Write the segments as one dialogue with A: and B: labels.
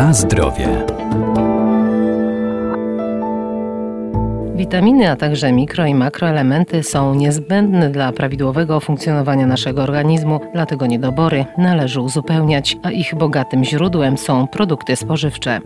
A: Na zdrowie.
B: Witaminy, a także mikro i makroelementy są niezbędne dla prawidłowego funkcjonowania naszego organizmu, dlatego niedobory należy uzupełniać, a ich bogatym źródłem są produkty spożywcze.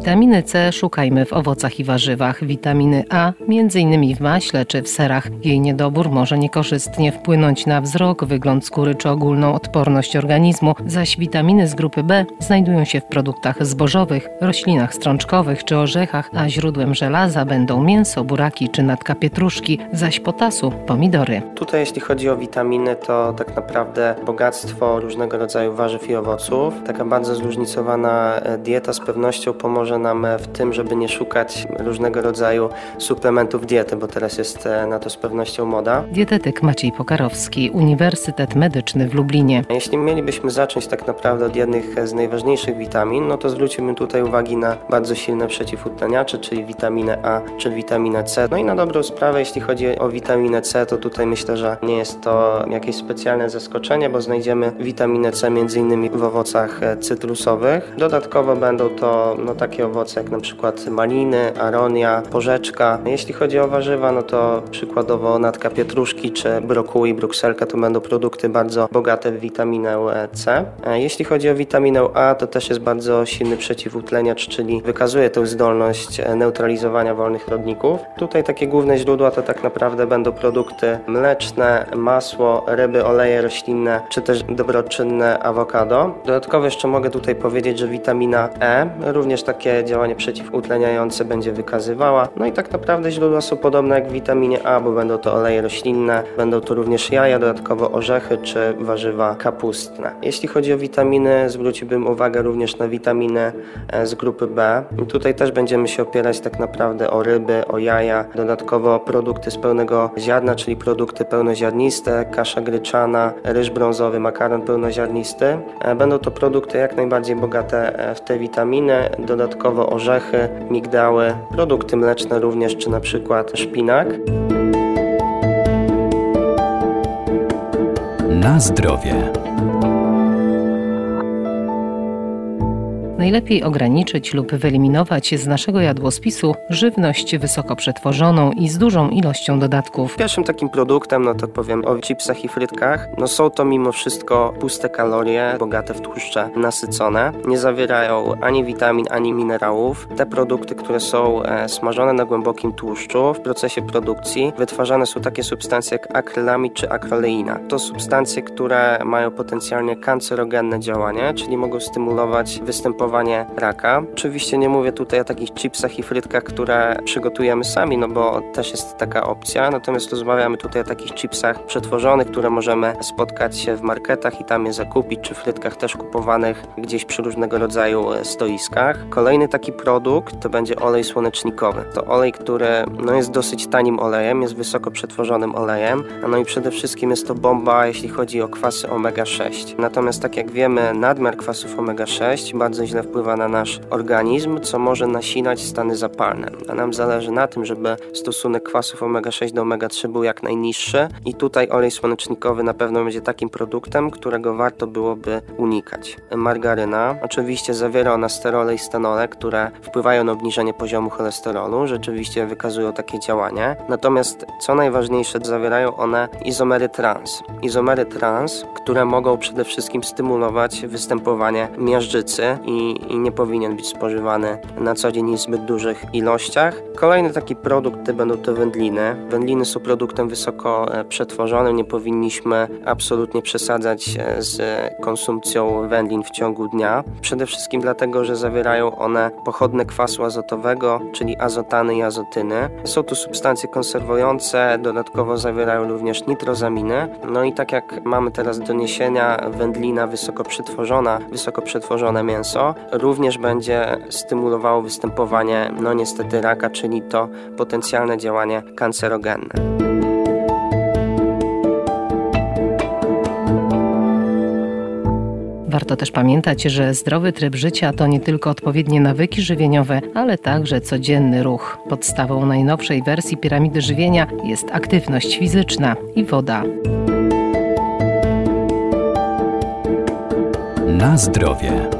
B: Witaminy C szukajmy w owocach i warzywach, witaminy A m.in. w maśle czy w serach. Jej niedobór może niekorzystnie wpłynąć na wzrok, wygląd skóry czy ogólną odporność organizmu, zaś witaminy z grupy B znajdują się w produktach zbożowych, roślinach strączkowych czy orzechach, a źródłem żelaza będą mięso, buraki czy natka pietruszki, zaś potasu pomidory.
C: Tutaj jeśli chodzi o witaminy, to tak naprawdę bogactwo różnego rodzaju warzyw i owoców. Taka bardzo zróżnicowana e, dieta z pewnością pomoże pomoże nam w tym, żeby nie szukać różnego rodzaju suplementów diety, bo teraz jest e, na to z pewnością moda.
B: Dietetyk Maciej Pokarowski, Uniwersytet Medyczny w Lublinie.
C: Jeśli mielibyśmy zacząć tak naprawdę od jednych z najważniejszych witamin, no to zwrócimy tutaj uwagi na bardzo silne przeciwutleniacze, czyli witaminę A czy witaminę C. No i na dobrą sprawę, jeśli chodzi o witaminę C, to tutaj myślę, że nie jest to jakieś specjalne zaskoczenie, bo znajdziemy witaminę C m.in. w owocach e, cytrusowych. Dodatkowo będą to no, takie takie owoce jak na przykład maliny, aronia, porzeczka. Jeśli chodzi o warzywa, no to przykładowo natka pietruszki czy brokuły i brukselka to będą produkty bardzo bogate w witaminę C. E, jeśli chodzi o witaminę A, to też jest bardzo silny przeciwutleniacz, czyli wykazuje tę zdolność e, neutralizowania wolnych rodników. Tutaj takie główne źródła to tak naprawdę będą produkty mleczne, masło, ryby, oleje roślinne, czy też dobroczynne awokado. Dodatkowo jeszcze mogę tutaj powiedzieć, że witamina E również takie jakie działanie przeciwutleniające będzie wykazywała. No i tak naprawdę źródła są podobne jak w witaminie A, bo będą to oleje roślinne, będą to również jaja, dodatkowo orzechy czy warzywa kapustne. Jeśli chodzi o witaminy, zwróciłbym uwagę również na witaminy e, z grupy B. Tutaj też będziemy się opierać tak naprawdę o ryby, o jaja, dodatkowo produkty z pełnego ziarna, czyli produkty pełnoziarniste, kasza gryczana, ryż brązowy, makaron pełnoziarnisty. E, będą to produkty jak najbardziej bogate e, w te witaminy, dodatkowo dodatkowo orzechy, migdały, produkty mleczne również, czy na przykład szpinak.
A: Na zdrowie.
B: Najlepiej ograniczyć lub wyeliminować z naszego jadłospisu żywność wysoko przetworzoną i z dużą ilością dodatków.
C: Pierwszym takim produktem, no to powiem o chipsach i frytkach, no są to mimo wszystko puste kalorie, bogate w tłuszcze, nasycone. Nie zawierają ani witamin, ani minerałów. Te produkty, które są e, smażone na głębokim tłuszczu, w procesie produkcji wytwarzane są takie substancje jak akrylamid czy akroleina. To substancje, które mają potencjalnie kancerogenne działanie, czyli mogą stymulować występowanie raka. Oczywiście nie mówię tutaj o takich chipsach i frytkach, które przygotujemy sami, no bo też jest taka opcja, natomiast rozmawiamy tutaj o takich chipsach przetworzonych, które możemy spotkać się w marketach i tam je zakupić, czy frytkach też kupowanych gdzieś przy różnego rodzaju e, stoiskach. Kolejny taki produkt to będzie olej słonecznikowy. To olej, który no, jest dosyć tanim olejem, jest wysoko przetworzonym olejem, no i przede wszystkim jest to bomba, jeśli chodzi o kwasy omega-6. Natomiast tak jak wiemy, nadmiar kwasów omega-6 bardzo źle wpływa na nasz organizm, co może nasilać stany zapalne. A nam zależy na tym, żeby stosunek kwasów omega-6 do omega-3 był jak najniższy i tutaj olej słonecznikowy na pewno będzie takim produktem, którego warto byłoby unikać. Margaryna oczywiście zawiera ona sterole i stanole, które wpływają na obniżenie poziomu cholesterolu, rzeczywiście wykazują takie działanie. Natomiast co najważniejsze, zawierają one izomery trans. Izomery trans, które mogą przede wszystkim stymulować występowanie miażdżycy i i, nie powinien być spożywany na co dzień w zbyt dużych ilościach. Kolejny taki produkt to będą to wędliny. Wędliny są produktem wysoko e, przetworzonym, nie powinniśmy absolutnie przesadzać e, z konsumpcją wędlin w ciągu dnia. Przede wszystkim dlatego, że zawierają one pochodne kwasu azotowego, czyli azotany i azotyny. Są to substancje konserwujące, dodatkowo zawierają również nitrozaminy. No i tak jak mamy teraz doniesienia, wędlina wysoko przetworzona, wysoko przetworzone mięso również będzie stymulowało występowanie, no niestety, raka, czyli to potencjalne działanie kancerogenne.
B: Warto też pamiętać, że zdrowy tryb życia to nie tylko odpowiednie nawyki żywieniowe, ale także codzienny ruch. Podstawą najnowszej wersji piramidy żywienia jest aktywność fizyczna i woda.
A: Na zdrowie.